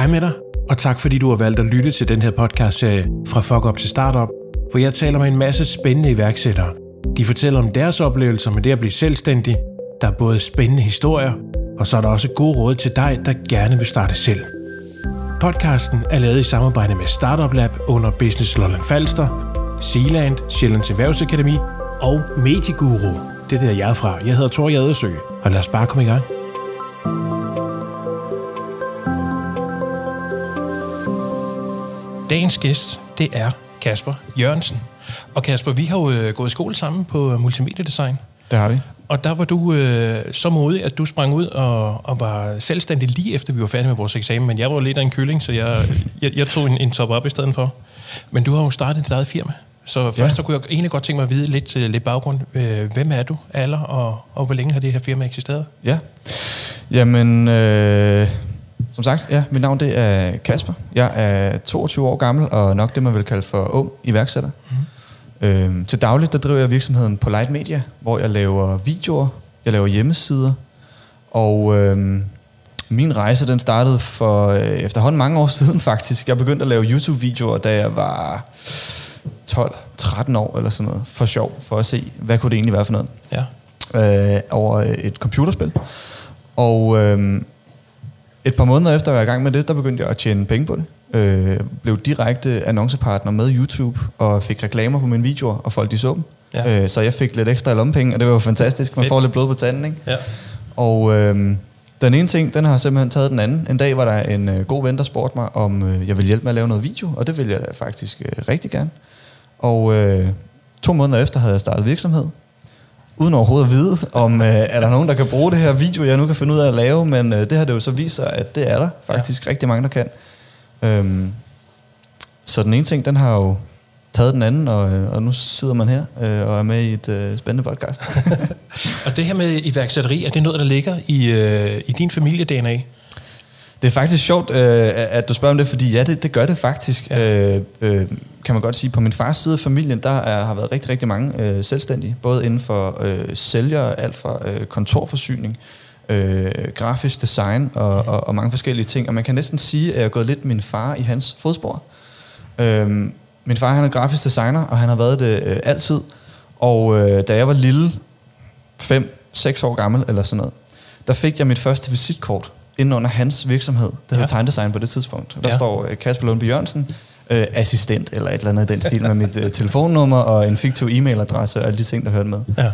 Hej med dig, og tak fordi du har valgt at lytte til den her podcast-serie fra Fuck Up til Startup, hvor jeg taler med en masse spændende iværksættere. De fortæller om deres oplevelser med det at blive selvstændig. Der er både spændende historier, og så er der også gode råd til dig, der gerne vil starte selv. Podcasten er lavet i samarbejde med Startup Lab under Business Lolland Falster, Sealand, Sjællands Erhvervsakademi og Medieguru. Det er der, jeg er fra. Jeg hedder Thor Jadersø, og lad os bare komme i gang. Dagens gæst, det er Kasper Jørgensen. Og Kasper, vi har jo øh, gået i skole sammen på multimediedesign. Det har vi. Og der var du øh, så modig, at du sprang ud og, og var selvstændig lige efter, vi var færdige med vores eksamen. Men jeg var lidt af en kylling, så jeg, jeg, jeg tog en, en top op i stedet for. Men du har jo startet dit eget firma. Så først ja. så kunne jeg egentlig godt tænke mig at vide lidt, øh, lidt baggrund. Øh, hvem er du, alder, og, og hvor længe har det her firma eksisteret? Ja, jamen... Øh som sagt, ja, mit navn det er Kasper. Jeg er 22 år gammel, og nok det, man vil kalde for ung iværksætter. Mm. Øhm, til dagligt, der driver jeg virksomheden på Light Media, hvor jeg laver videoer, jeg laver hjemmesider, og øhm, min rejse, den startede for øh, efterhånden mange år siden faktisk. Jeg begyndte at lave YouTube-videoer, da jeg var 12-13 år eller sådan noget, for sjov, for at se, hvad kunne det egentlig være for noget. Ja. Øh, over et computerspil. Og øhm, et par måneder efter at være i gang med det, der begyndte jeg at tjene penge på det. Øh, blev direkte annoncepartner med YouTube, og fik reklamer på mine videoer, og folk de så dem. Ja. Øh, så jeg fik lidt ekstra lommepenge, og det var jo fantastisk. Man Fedt. får lidt blod på tanden, ikke? Ja. Og øh, den ene ting, den har simpelthen taget den anden. En dag var der en øh, god ven, der spurgte mig, om øh, jeg ville hjælpe med at lave noget video, og det ville jeg faktisk øh, rigtig gerne. Og øh, to måneder efter havde jeg startet virksomhed, uden overhovedet at vide, om øh, er der nogen, der kan bruge det her video, jeg nu kan finde ud af at lave, men øh, det har det jo så vist sig, at det er der faktisk ja. rigtig mange, der kan. Øhm, så den ene ting, den har jo taget den anden, og, øh, og nu sidder man her øh, og er med i et øh, spændende podcast. og det her med iværksætteri, er det noget, der ligger i, øh, i din familie-DNA? Det er faktisk sjovt, øh, at du spørger om det, fordi ja, det, det gør det faktisk. Ja. Øh, øh, kan man godt sige. På min fars side af familien, der er, har været rigtig, rigtig mange øh, selvstændige. Både inden for øh, sælger, alt fra øh, kontorforsyning, øh, grafisk design og, og, og mange forskellige ting. Og man kan næsten sige, at jeg er gået lidt min far i hans fodspor. Øh, min far han er grafisk designer, og han har været det øh, altid. Og øh, da jeg var lille, 5-6 år gammel eller sådan noget, der fik jeg mit første visitkort inden under hans virksomhed. Det hedder ja. Tegndesign på det tidspunkt. Der ja. står øh, Kasper Lundby Jørgensen, øh, assistent eller et eller andet i den stil med mit øh, telefonnummer og en fiktiv e-mailadresse og alle de ting, der hørte med. Ja.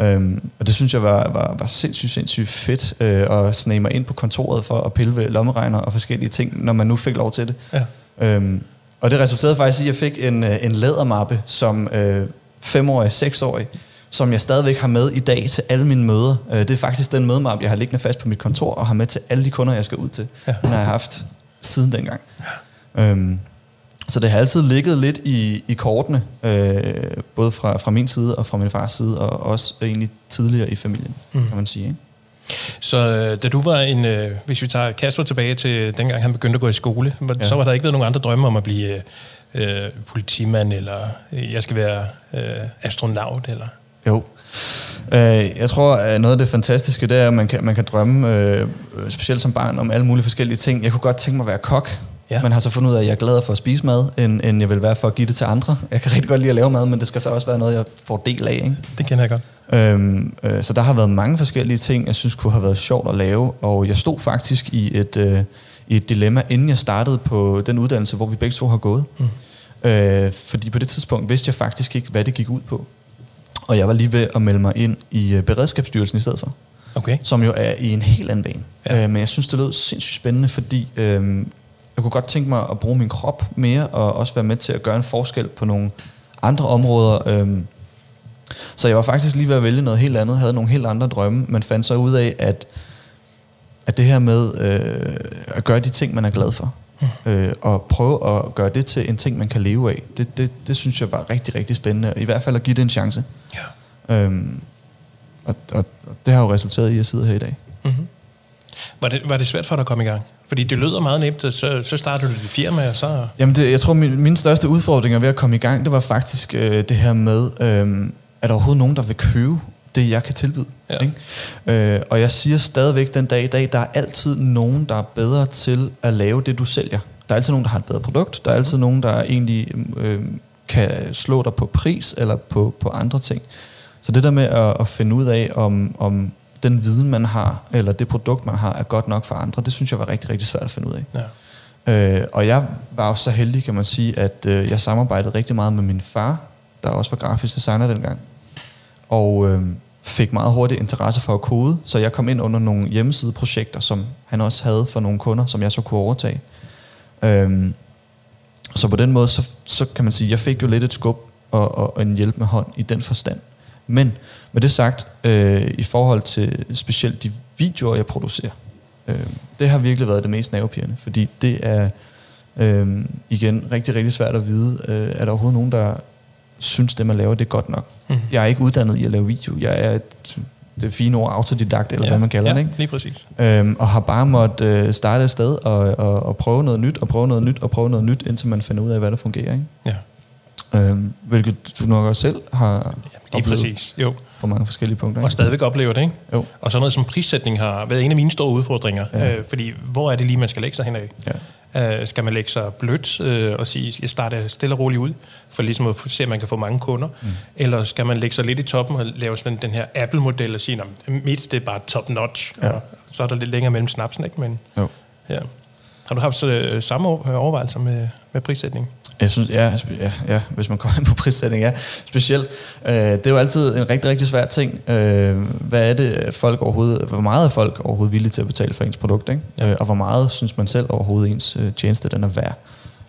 Øhm, og det synes jeg var, var, var sindssygt, sindssygt fedt øh, at snage mig ind på kontoret for at pille ved lommeregner og forskellige ting, når man nu fik lov til det. Ja. Øhm, og det resulterede faktisk i, at jeg fik en, en lædermappe som øh, femårig, seksårig, som jeg stadigvæk har med i dag til alle mine møder. Øh, det er faktisk den mødemappe, jeg har liggende fast på mit kontor og har med til alle de kunder, jeg skal ud til. Ja. Den har jeg haft siden dengang. Ja. Øhm, så det har altid ligget lidt i, i kortene, øh, både fra, fra min side og fra min fars side, og også egentlig tidligere i familien, mm. kan man sige. Ikke? Så øh, da du var en, øh, hvis vi tager Kasper tilbage til dengang han begyndte at gå i skole, ja. så var der ikke været nogen andre drømme om at blive øh, politimand, eller øh, jeg skal være øh, astronaut, eller? Jo. Øh, jeg tror, at noget af det fantastiske, det er, at man kan, man kan drømme, øh, specielt som barn, om alle mulige forskellige ting. Jeg kunne godt tænke mig at være kok. Ja. Man har så fundet ud af, at jeg er gladere for at spise mad, end, end jeg vil være for at give det til andre. Jeg kan rigtig godt lide at lave mad, men det skal så også være noget, jeg får del af. Ikke? Det kender jeg godt. Øhm, øh, så der har været mange forskellige ting, jeg synes kunne have været sjovt at lave. Og jeg stod faktisk i et, øh, i et dilemma, inden jeg startede på den uddannelse, hvor vi begge to har gået. Mm. Øh, fordi på det tidspunkt vidste jeg faktisk ikke, hvad det gik ud på. Og jeg var lige ved at melde mig ind i øh, Beredskabsstyrelsen i stedet for. Okay. Som jo er i en helt anden bane. Ja. Øh, men jeg synes, det lød sindssygt spændende, fordi øh, jeg kunne godt tænke mig at bruge min krop mere, og også være med til at gøre en forskel på nogle andre områder. Øhm, så jeg var faktisk lige ved at vælge noget helt andet, havde nogle helt andre drømme, men fandt så ud af, at, at det her med øh, at gøre de ting, man er glad for. Øh, og prøve at gøre det til en ting, man kan leve af, det, det, det synes jeg var rigtig, rigtig spændende. I hvert fald at give det en chance. Ja. Øhm, og, og, og det har jo resulteret i, at jeg sidder her i dag. Mm-hmm. Var det, var det svært for dig at komme i gang? Fordi det lyder meget nemt, så, så starter du dit firma, og så... Jamen, det, jeg tror, min, min største udfordring ved at komme i gang, det var faktisk øh, det her med, øh, er der overhovedet nogen, der vil købe det, jeg kan tilbyde. Ja. Ikke? Øh, og jeg siger stadigvæk den dag i dag, der er altid nogen, der er bedre til at lave det, du sælger. Der er altid nogen, der har et bedre produkt. Der er altid nogen, der egentlig øh, kan slå dig på pris eller på, på andre ting. Så det der med at, at finde ud af, om, om den viden, man har, eller det produkt, man har, er godt nok for andre, det synes jeg var rigtig, rigtig svært at finde ud af. Ja. Øh, og jeg var også så heldig, kan man sige, at øh, jeg samarbejdede rigtig meget med min far, der også var grafisk designer dengang. Og øh, fik meget hurtigt interesse for at kode, så jeg kom ind under nogle hjemmesideprojekter, som han også havde for nogle kunder, som jeg så kunne overtage. Øh, så på den måde, så, så kan man sige, jeg fik jo lidt et skub og, og, og en hjælp med hånd i den forstand. Men med det sagt, øh, i forhold til specielt de videoer, jeg producerer, øh, det har virkelig været det mest nervepirrende, fordi det er øh, igen rigtig, rigtig svært at vide, øh, er der overhovedet nogen, der synes, det man laver, det er godt nok. Mhm. Jeg er ikke uddannet i at lave video. Jeg er et, det fine ord autodidakt, eller ja. hvad man kalder ja, det, ikke? lige præcis. Øhm, og har bare måttet øh, starte et sted og, og, og prøve noget nyt, og prøve noget nyt, og prøve noget nyt, indtil man finder ud af, hvad der fungerer. Ikke? Ja, Øhm, hvilket du nok også selv har lige oplevet præcis. Jo. på mange forskellige punkter. Og Ikke? stadigvæk oplever det, ikke? Jo. Og sådan noget som prissætning har været en af mine store udfordringer. Ja. Ja. Øh, fordi hvor er det lige, man skal lægge sig henad? Ja. Øh, skal man lægge sig blødt øh, og sige, jeg starter stille og roligt ud, for ligesom at se, at man kan få mange kunder? Mm. Eller skal man lægge sig lidt i toppen og lave sådan den her Apple-model og sige, mit det er bare top-notch, Ja. og så er der lidt længere mellem snapsen, ikke? Men, Jo. ja. Har du haft øh, samme over- overvejelser med, med prissætning? Jeg synes, ja, ja, ja, hvis man kommer ind på prissætning, ja, specielt. Øh, det er jo altid en rigtig, rigtig svær ting. Øh, hvad er det folk overhovedet, hvor meget er folk overhovedet villige til at betale for ens produkt, ikke? Ja. Øh, og hvor meget synes man selv overhovedet ens øh, tjeneste, den er værd.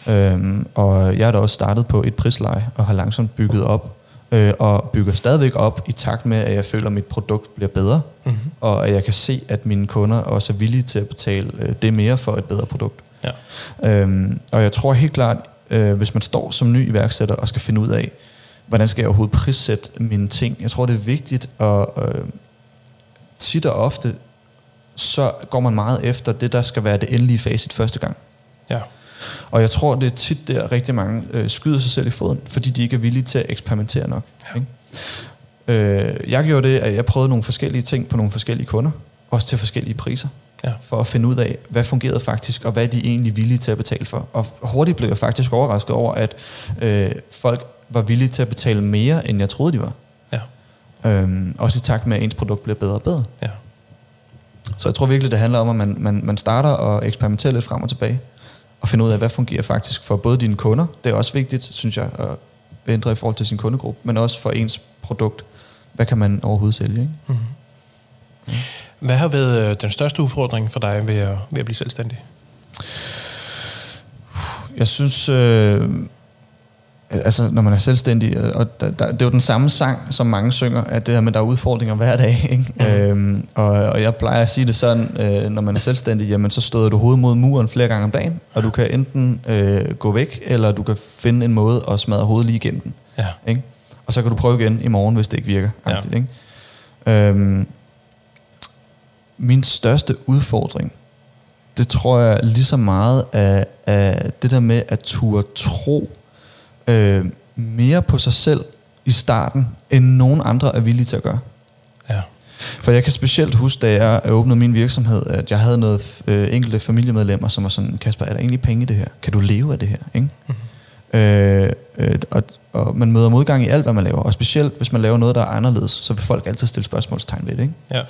Øh, og jeg har da også startet på et prisleje, og har langsomt bygget op, øh, og bygger stadigvæk op i takt med, at jeg føler, at mit produkt bliver bedre, Mm-hmm. og at jeg kan se, at mine kunder også er villige til at betale øh, det mere for et bedre produkt. Ja. Øhm, og jeg tror helt klart, øh, hvis man står som ny iværksætter og skal finde ud af, hvordan skal jeg overhovedet prissætte mine ting, jeg tror det er vigtigt, og øh, tit og ofte, så går man meget efter det, der skal være det endelige facit første gang. Ja. Og jeg tror, det er tit der rigtig mange øh, skyder sig selv i foden, fordi de ikke er villige til at eksperimentere nok. Ja. Ikke? Øh, jeg gjorde det, at jeg prøvede nogle forskellige ting på nogle forskellige kunder, også til forskellige priser, Ja. for at finde ud af, hvad fungerede faktisk, og hvad de egentlig villige til at betale for. Og hurtigt blev jeg faktisk overrasket over, at øh, folk var villige til at betale mere, end jeg troede, de var. Ja. Øhm, også i takt med, at ens produkt bliver bedre og bedre. Ja. Så jeg tror virkelig, det handler om, at man, man, man starter og eksperimenterer lidt frem og tilbage, og finder ud af, hvad fungerer faktisk for både dine kunder, det er også vigtigt, synes jeg, at ændre i forhold til sin kundegruppe, men også for ens produkt. Hvad kan man overhovedet sælge? Ikke? Mm-hmm. Hvad har været øh, den største udfordring for dig ved at, ved at blive selvstændig? Jeg synes, øh, altså når man er selvstændig, øh, og der, der, det er jo den samme sang, som mange synger, at det her med, der er udfordringer hver dag. Ikke? Mm. Øhm, og, og jeg plejer at sige det sådan, øh, når man er selvstændig, jamen så støder du hovedet mod muren flere gange om dagen, og du kan enten øh, gå væk, eller du kan finde en måde at smadre hovedet lige igennem den. Ja. Ikke? Og så kan du prøve igen i morgen, hvis det ikke virker. Ja. Agtigt, ikke? Øhm, min største udfordring, det tror jeg lige så meget af, af det der med at turde tro øh, mere på sig selv i starten, end nogen andre er villige til at gøre. Ja. For jeg kan specielt huske, da jeg åbnede min virksomhed, at jeg havde noget øh, enkelte familiemedlemmer, som var sådan, Kasper, er der egentlig penge i det her? Kan du leve af det her? Ikke? Mm-hmm. Øh, øh, og, og man møder modgang i alt, hvad man laver. Og specielt, hvis man laver noget, der er anderledes, så vil folk altid stille spørgsmålstegn ved det. Ikke? Ja.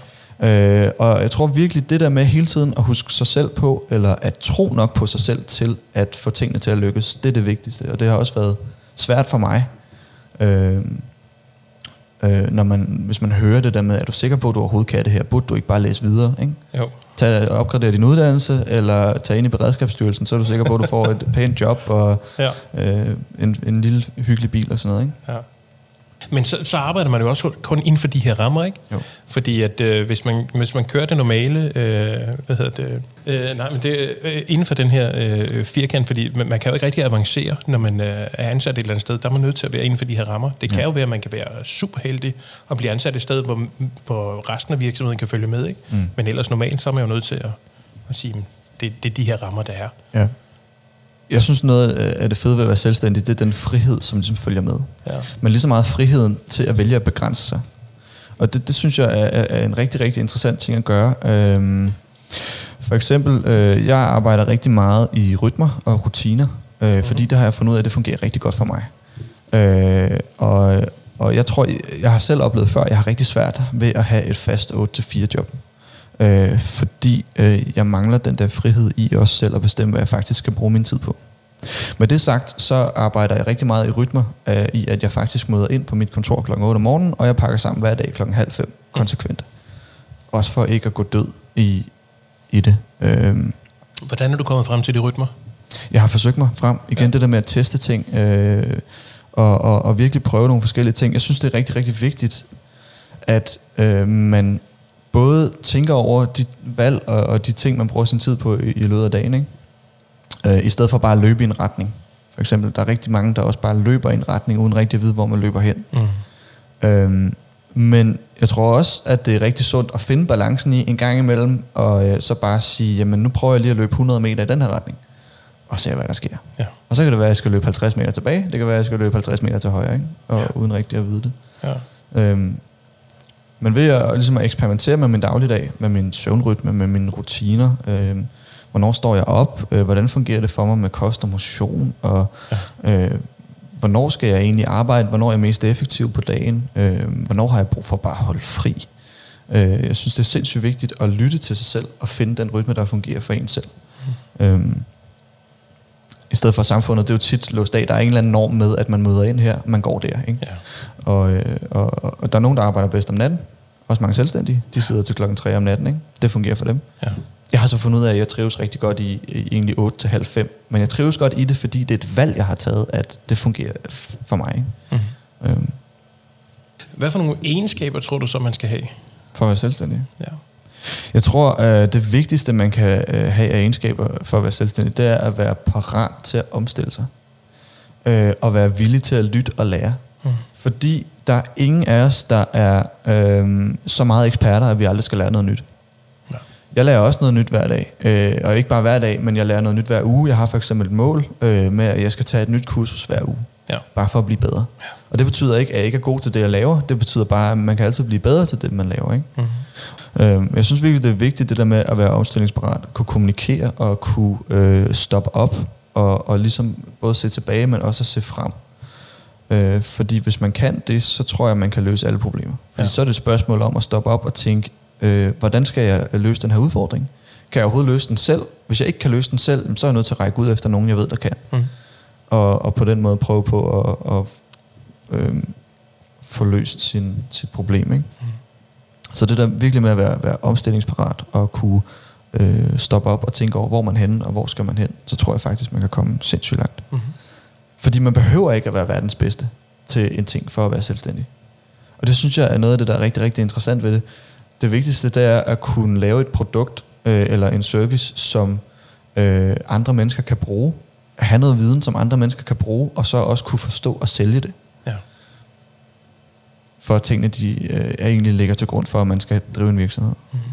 Øh, og jeg tror virkelig, det der med hele tiden at huske sig selv på, eller at tro nok på sig selv til at få tingene til at lykkes, det er det vigtigste. Og det har også været svært for mig. Øh, øh, når man, hvis man hører det der med, er du sikker på, at du overhovedet kan det her? Burde du ikke bare læse videre? Ikke? Jo. Tag, opgradere din uddannelse, eller tage ind i beredskabsstyrelsen, så er du sikker på, at du får et pænt job og Ja. øh, en, en lille hyggelig bil og sådan noget. Ikke? Ja. Men så, så arbejder man jo også kun inden for de her rammer, ikke? Jo. Fordi at øh, hvis, man, hvis man kører det normale, øh, hvad hedder det, øh, nej, men det øh, inden for den her øh, firkant, fordi man, man kan jo ikke rigtig avancere, når man øh, er ansat et eller andet sted. Der er man nødt til at være inden for de her rammer. Det kan Ja. jo være, at man kan være super heldig og blive ansat et sted, hvor, hvor resten af virksomheden kan følge med, ikke? Mm. Men ellers normalt, så er man jo nødt til at, at sige, "Men det, det er de her rammer, der er. Ja. Jeg synes noget af det fede ved at være selvstændig, det er den frihed, som ligesom følger med. Ja. Men lige så meget friheden til at vælge at begrænse sig. og det, det synes jeg er, er en rigtig, rigtig interessant ting at gøre. Øhm, for eksempel, øh, jeg arbejder rigtig meget i rytmer og rutiner, øh, mm. fordi det har jeg fundet ud af, at det fungerer rigtig godt for mig. Øh, og, og jeg tror, jeg har selv oplevet før, at jeg har rigtig svært ved at have et fast 8-4 job. Øh, fordi øh, jeg mangler den der frihed i også selv at bestemme, hvad jeg faktisk skal bruge min tid på. Med det sagt, så arbejder jeg rigtig meget i rytmer, øh, i at jeg faktisk møder ind på mit kontor kl. 8 om morgenen, og jeg pakker sammen hver dag kl. halv fem konsekvent. Også for ikke at gå død i, i det. Øhm, Hvordan er du kommet frem til de rytmer? Jeg har forsøgt mig frem. Igen ja. det der med at teste ting, øh, og, og, og virkelig prøve nogle forskellige ting. Jeg synes, det er rigtig, rigtig vigtigt, at øh, man både tænker over de valg og, og de ting, man bruger sin tid på i, i løbet af dagen. Ikke? Øh, I stedet for bare at løbe i en retning. For eksempel, der er rigtig mange, der også bare løber i en retning, uden rigtig at vide, hvor man løber hen. Mm. Øhm, men jeg tror også, at det er rigtig sundt at finde balancen i en gang imellem, og øh, så bare sige, jamen nu prøver jeg lige at løbe 100 meter i den her retning, og se hvad der sker. Ja. Og så kan det være, at jeg skal løbe 50 meter tilbage, det kan være, at jeg skal løbe 50 meter til højre, ikke? Og ja. uden rigtig at vide det. Ja. Øhm, men ved at, ligesom at eksperimentere med min dagligdag, med min søvnrytme, med mine rutiner, øh, hvornår står jeg op, øh, hvordan fungerer det for mig med kost og motion, og ja. øh, hvornår skal jeg egentlig arbejde, hvornår er jeg mest effektiv på dagen, øh, hvornår har jeg brug for bare at holde fri. Øh, jeg synes, det er sindssygt vigtigt at lytte til sig selv, og finde den rytme, der fungerer for en selv. Mm. Øh, i stedet for samfundet, det er jo tit låst af. Der er en eller anden norm med, at man møder ind her, man går der. Ikke? Ja. Og, øh, og, og der er nogen, der arbejder bedst om natten. Også mange selvstændige. De sidder til klokken 3 om natten. Ikke? Det fungerer for dem. Ja. Jeg har så fundet ud af, at jeg trives rigtig godt i, i egentlig 8 til halv 5. Men jeg trives godt i det, fordi det er et valg, jeg har taget, at det fungerer for mig. Ikke? Mm. Øhm. Hvad for nogle egenskaber tror du så, man skal have? For at være selvstændig? Ja. Jeg tror, at det vigtigste, man kan øh, have af egenskaber for at være selvstændig, det er at være parat til at omstille sig. Øh, og være villig til at lytte og lære. Mm. Fordi der er ingen af os, der er øh, så meget eksperter, at vi aldrig skal lære noget nyt. Ja. Jeg lærer også noget nyt hver dag. Øh, og ikke bare hver dag, men jeg lærer noget nyt hver uge. Jeg har for eksempel et mål øh, med, at jeg skal tage et nyt kursus hver uge. Ja. Bare for at blive bedre. Ja. Og det betyder ikke, at jeg ikke er god til det, jeg laver. Det betyder bare, at man kan altid blive bedre til det, man laver. Ikke? Mm. Øh, jeg synes virkelig, det er vigtigt, det der med at være omstillingsparat. Kunne kommunikere og kunne øh, stoppe op. Og, og ligesom både se tilbage, men også at se frem. Øh, fordi hvis man kan det, så tror jeg, man kan løse alle problemer. Fordi ja. så er det et spørgsmål om at stoppe op og tænke, øh, hvordan skal jeg løse den her udfordring? Kan jeg overhovedet løse den selv? Hvis jeg ikke kan løse den selv, så er jeg nødt til at række ud efter nogen, jeg ved, der kan. Mm. Og, og på den måde prøve på at, at øh, få løst sin, sit problem. Ikke? Mm. Så det der virkelig med at være, være omstillingsparat og kunne øh, stoppe op og tænke over, hvor man henne, og hvor skal man hen, så tror jeg faktisk, man kan komme sindssygt langt. Mm. Fordi man behøver ikke at være verdens bedste til en ting for at være selvstændig. Og det synes jeg er noget af det, der er rigtig, rigtig interessant ved det. Det vigtigste, det er at kunne lave et produkt øh, eller en service, som øh, andre mennesker kan bruge. Have noget viden, som andre mennesker kan bruge, og så også kunne forstå og sælge det. For tingene de, øh, egentlig ligger til grund for, at man skal drive en virksomhed. Mm-hmm.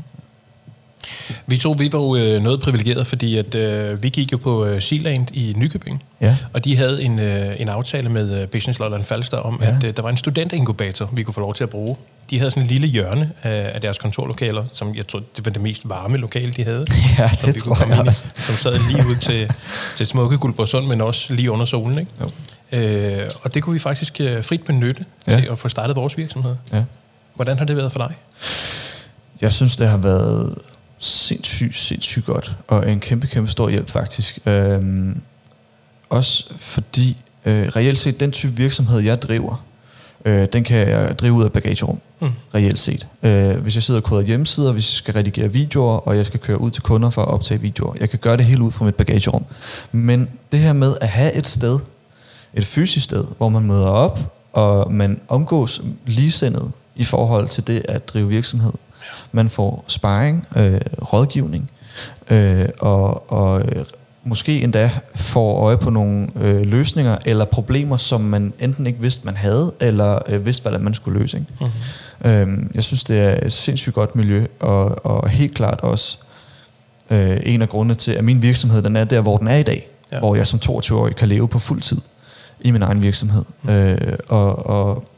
Vi to, vi var jo øh, noget privilegeret, fordi at, øh, vi gik jo på øh, Sealand i Nykøbing, ja. og de havde en, øh, en aftale med øh, Business Lolland Falster om, ja. at øh, der var en studentinkubator, vi kunne få lov til at bruge. De havde sådan en lille hjørne af, af deres kontorlokaler, som jeg tror, det var det mest varme lokale, de havde. Ja, det vi tror jeg også. Som sad lige ud til, til smukke Guldborgsund, men også lige under solen. Ikke? Jo. Øh, og det kunne vi faktisk øh, frit benytte ja. til at få startet vores virksomhed. Ja. Hvordan har det været for dig? Jeg synes, det har været sindssygt, sindssygt godt, og en kæmpe, kæmpe stor hjælp faktisk. Øhm, også fordi, øh, reelt set, den type virksomhed, jeg driver, øh, den kan jeg drive ud af bagagerum, mm. reelt set. Øh, hvis jeg sidder og koder hjemmesider, hvis jeg skal redigere videoer, og jeg skal køre ud til kunder for at optage videoer, jeg kan gøre det helt ud fra mit bagagerum. Men det her med at have et sted, et fysisk sted, hvor man møder op, og man omgås ligesindet i forhold til det at drive virksomhed, man får sparring, øh, rådgivning, øh, og, og øh, måske endda får øje på nogle øh, løsninger eller problemer, som man enten ikke vidste, man havde, eller øh, vidste, hvordan man skulle løse. Ikke? Mm-hmm. Øh, jeg synes, det er et sindssygt godt miljø, og, og helt klart også øh, en af grundene til, at min virksomhed den er der, hvor den er i dag. Ja. Hvor jeg som 22-årig kan leve på fuld tid i min egen virksomhed. Mm. Øh, og, og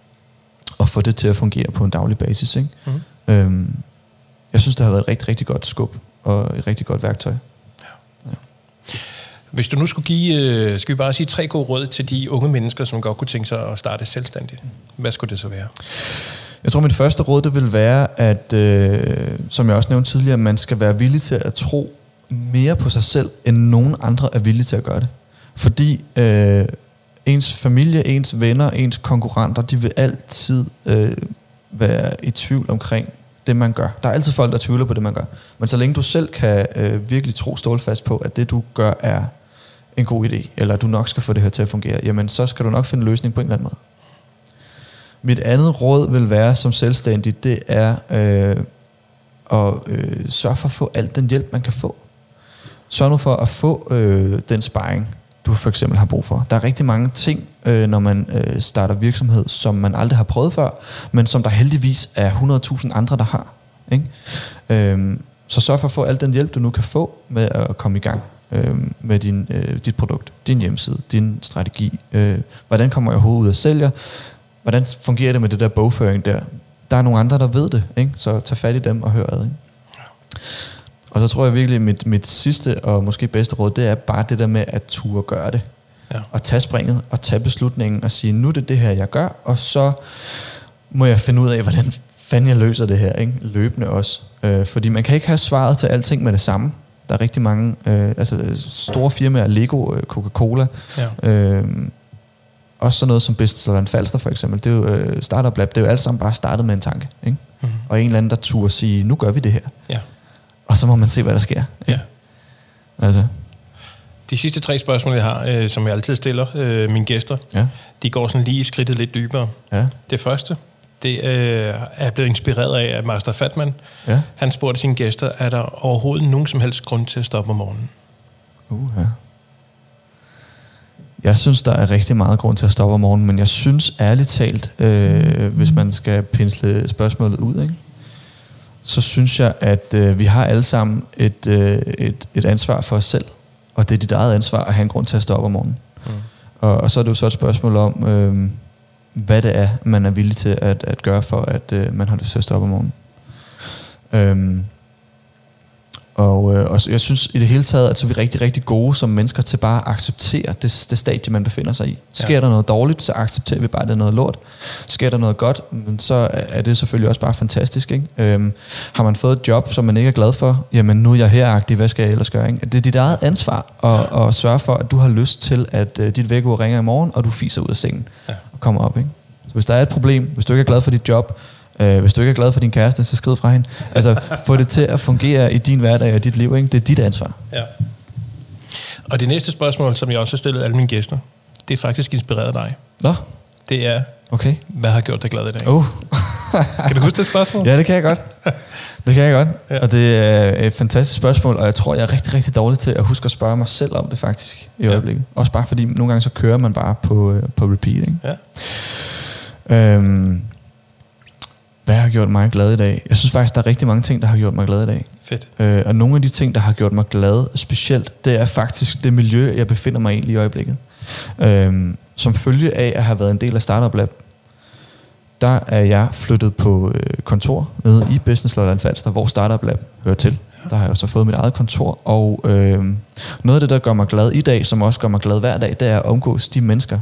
og få det til at fungere på en daglig basis. Ikke? Mm. Øhm, jeg synes, det har været et rigtig, rigtig godt skub og et rigtig godt værktøj. Hvis du nu skulle give, øh, skal vi bare sige tre gode råd til de unge mennesker, som godt kunne tænke sig at starte selvstændigt. Hvad skulle det så være? Jeg tror, mit første råd det vil være, at, øh, som jeg også nævnte tidligere, man skal være villig til at tro mere på sig selv, end nogen andre er villige til at gøre det. Fordi øh, ens familie, ens venner, ens konkurrenter, de vil altid øh, være i tvivl omkring det, man gør. Der er altid folk, der tvivler på det, man gør. Men så længe du selv kan øh, virkelig tro stålfast på, at det, du gør, er en god idé, eller at du nok skal få det her til at fungere, jamen så skal du nok finde en løsning på en eller anden måde. Mit andet råd vil være som selvstændig, det er øh, at øh, sørge for at få alt den hjælp, man kan få. Sørg nu for at få øh, den sparring, du for eksempel har brug for. Der er rigtig mange ting, øh, når man øh, starter virksomhed, som man aldrig har prøvet før, men som der heldigvis er 100.000 andre, der har. Ikke? Øhm, så sørg for at få al den hjælp, du nu kan få med at komme i gang øh, med din, øh, dit produkt, din hjemmeside, din strategi. Øh, hvordan kommer jeg overhovedet ud og sælger? Hvordan fungerer det med det der bogføring der? Der er nogle andre, der ved det, ikke? så tag fat i dem og hør ad. Ikke? Og så tror jeg virkelig, at mit, mit sidste og måske bedste råd, det er bare det der med at ture gøre det. Ja. Og tage springet, og tage beslutningen, og sige, nu er det det her, jeg gør, og så må jeg finde ud af, hvordan fanden jeg løser det her, ikke? løbende også. Øh, fordi man kan ikke have svaret til alting med det samme. Der er rigtig mange, øh, altså store firmaer, Lego, øh, Coca-Cola, ja. øh, også sådan noget som Business Falster for eksempel, det er jo, øh, Startup Lab, det er jo alt sammen bare startet med en tanke. Ikke? Mm-hmm. Og en eller anden, der turde sige, nu gør vi det her. Ja. Og så må man se, hvad der sker. Ja. Altså. De sidste tre spørgsmål, jeg har, øh, som jeg altid stiller øh, mine gæster, ja. de går sådan lige skridtet lidt dybere. Ja. Det første, det øh, er blevet inspireret af, at Master Fatman, ja. han spurgte sine gæster, er der overhovedet nogen som helst grund til at stoppe om morgenen? Uh, ja. Jeg synes, der er rigtig meget grund til at stoppe om morgenen, men jeg synes ærligt talt, øh, hvis man skal pensle spørgsmålet ud, ikke? Så synes jeg, at øh, vi har alle sammen et, øh, et, et ansvar for os selv. Og det er dit eget ansvar at have en grund til at stoppe om morgenen. Mm. Og, og så er det jo så et spørgsmål om, øh, hvad det er, man er villig til at, at gøre for, at øh, man har lyst til at stoppe om morgenen. Øh, og, øh, og jeg synes i det hele taget, at så er vi rigtig, rigtig gode som mennesker til bare at acceptere det, det stadie, man befinder sig i. Sker ja. der noget dårligt, så accepterer vi bare, at det er noget lort. Sker der noget godt, så er det selvfølgelig også bare fantastisk. Ikke? Øhm, har man fået et job, som man ikke er glad for, jamen nu er jeg heragtig, hvad skal jeg ellers gøre? Ikke? Det er dit eget ansvar at, ja. at sørge for, at du har lyst til, at uh, dit vækkeur ringer i morgen, og du fiser ud af sengen ja. og kommer op. Ikke? Så hvis der er et problem, hvis du ikke er glad for dit job, Øh, hvis du ikke er glad for din kæreste, så skrid fra hende. Altså, få det til at fungere i din hverdag og dit liv. Ikke? Det er dit ansvar. Ja. Og det næste spørgsmål, som jeg også har stillet alle mine gæster, det er faktisk inspireret dig. Nå? Det er, okay. hvad har gjort dig glad i dag? Uh. kan du huske det spørgsmål? Ja, det kan jeg godt. Det kan jeg godt. Ja. Og det er et fantastisk spørgsmål, og jeg tror, jeg er rigtig, rigtig dårlig til at huske at spørge mig selv om det faktisk i øjeblikket. Ja. Også bare fordi nogle gange så kører man bare på, øh, på repeat. Ikke? Ja. Øhm, hvad har gjort mig glad i dag? Jeg synes faktisk, der er rigtig mange ting, der har gjort mig glad i dag. Fedt. Øh, og nogle af de ting, der har gjort mig glad specielt, det er faktisk det miljø, jeg befinder mig i i øjeblikket. Øh, som følge af at have været en del af Startup Lab, der er jeg flyttet på øh, kontor nede i Business Lolland Falster, hvor Startup Lab hører til. Der har jeg så fået mit eget kontor, og øh, noget af det, der gør mig glad i dag, som også gør mig glad hver dag, det er at omgås de mennesker,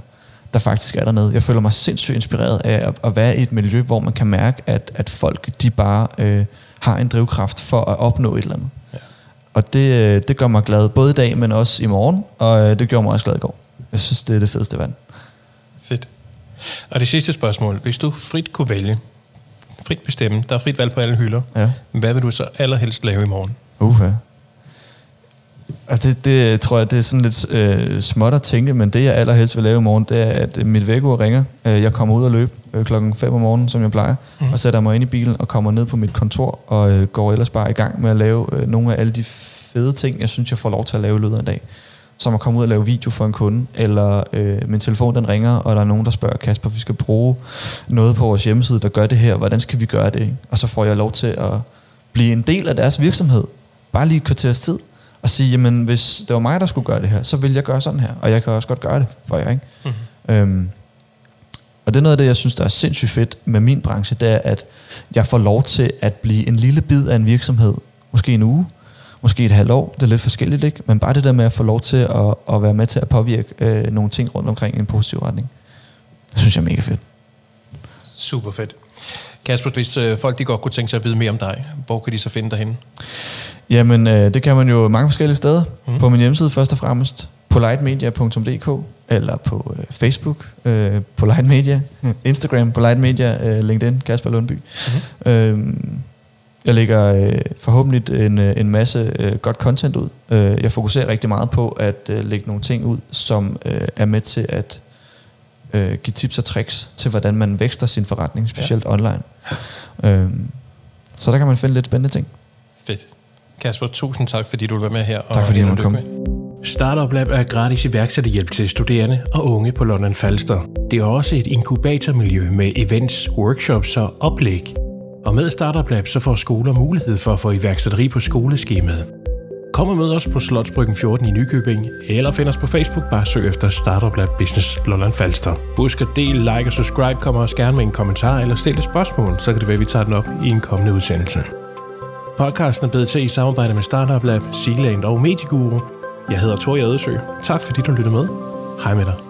der faktisk er dernede. Jeg føler mig sindssygt inspireret af at, at være i et miljø, hvor man kan mærke, at, at folk de bare øh, har en drivkraft for at opnå et eller andet. Ja. Og det, øh, det gør mig glad både i dag, men også i morgen, og øh, det gjorde mig også glad i går. Jeg synes, det er det fedeste vand. Fedt. Og det sidste spørgsmål. Hvis du frit kunne vælge, frit bestemme, der er frit valg på alle hylder, ja. hvad vil du så allerhelst lave i morgen? Uh, ja. Altså det, det tror jeg, det er sådan lidt øh, småt at tænke, men det jeg allerhelst vil lave i morgen, det er, at mit vækkeur ringer. Øh, jeg kommer ud og løbe øh, klokken 5 om morgenen, som jeg plejer, mm. og sætter mig ind i bilen og kommer ned på mit kontor, og øh, går ellers bare i gang med at lave øh, nogle af alle de fede ting, jeg synes, jeg får lov til at lave i løbet af en dag. Som at komme ud og lave video for en kunde, eller øh, min telefon den ringer, og der er nogen, der spørger, Kasper, vi skal bruge noget på vores hjemmeside, der gør det her, hvordan skal vi gøre det? Og så får jeg lov til at blive en del af deres virksomhed, bare lige et kvarters tid, og sige, jamen hvis det var mig, der skulle gøre det her, så vil jeg gøre sådan her, og jeg kan også godt gøre det for jer. Ikke? Mm-hmm. Øhm, Og det er noget af det, jeg synes, der er sindssygt fedt med min branche, det er, at jeg får lov til at blive en lille bid af en virksomhed, måske en uge, måske et halvt år, det er lidt forskelligt, ikke? men bare det der med at få lov til at, at være med til at påvirke øh, nogle ting rundt omkring i en positiv retning, det synes jeg er mega fedt. Super fedt. Kasper, hvis øh, folk de godt kunne tænke sig at vide mere om dig, hvor kan de så finde dig henne? Jamen, øh, det kan man jo mange forskellige steder. Mm. På min hjemmeside først og fremmest, politemedia.dk, eller på øh, Facebook, øh, Polite Media, Instagram, Polite Media, øh, LinkedIn, Kasper Lundby. Mm-hmm. Øh, jeg lægger øh, forhåbentlig en, øh, en masse øh, godt content ud. Øh, jeg fokuserer rigtig meget på at øh, lægge nogle ting ud, som øh, er med til at øh, give tips og tricks til, hvordan man vækster sin forretning, specielt ja. online. Øh, så der kan man finde lidt spændende ting. Fedt. Kasper, tusind tak, fordi du vil være med her. Tak fordi du måtte komme. Startup Lab er gratis iværksætterhjælp til studerende og unge på London Falster. Det er også et inkubatormiljø med events, workshops og oplæg. Og med Startup Lab så får skoler mulighed for at få iværksætteri på skoleskemaet. Kom og mød os på Slotsbryggen 14 i Nykøbing, eller find os på Facebook, bare søg efter Startup Lab Business Lolland Falster. Husk at del, like og subscribe, kommer også gerne med en kommentar eller stille et spørgsmål, så kan det være, at vi tager den op i en kommende udsendelse. Podcasten er blevet til i samarbejde med Startup Lab, Sealand og Medieguru. Jeg hedder Tor Jadesø. Tak fordi du lyttede med. Hej med dig.